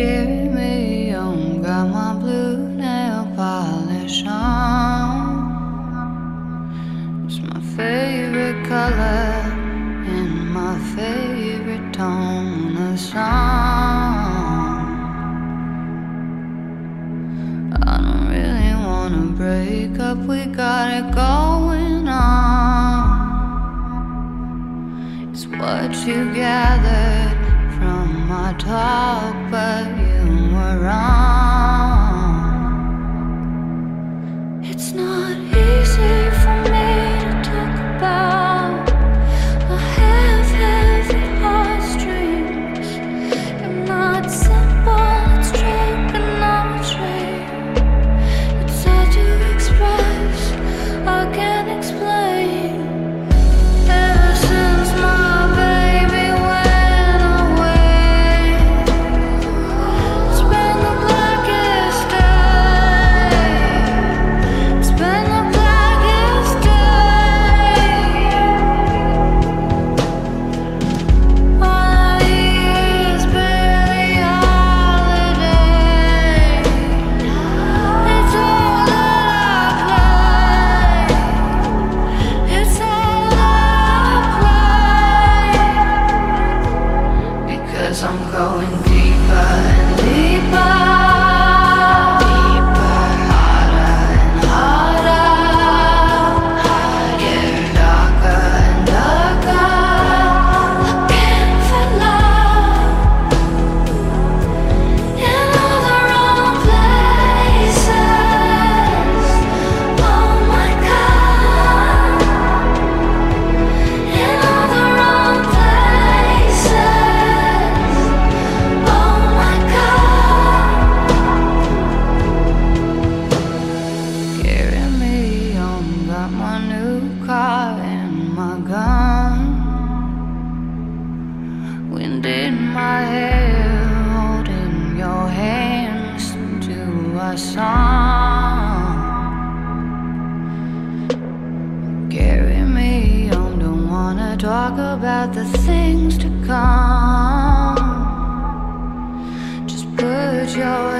carry me on. Got my blue nail polish on. It's my favorite color and my favorite tone of song. I don't really wanna break up. We got it going on. It's what you gather talk, but you were wrong. A song. Carry me on, don't wanna talk about the things to come. Just put your.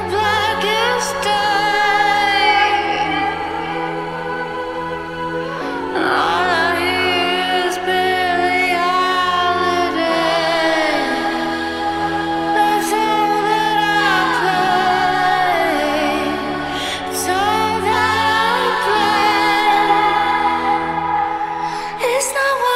It's not what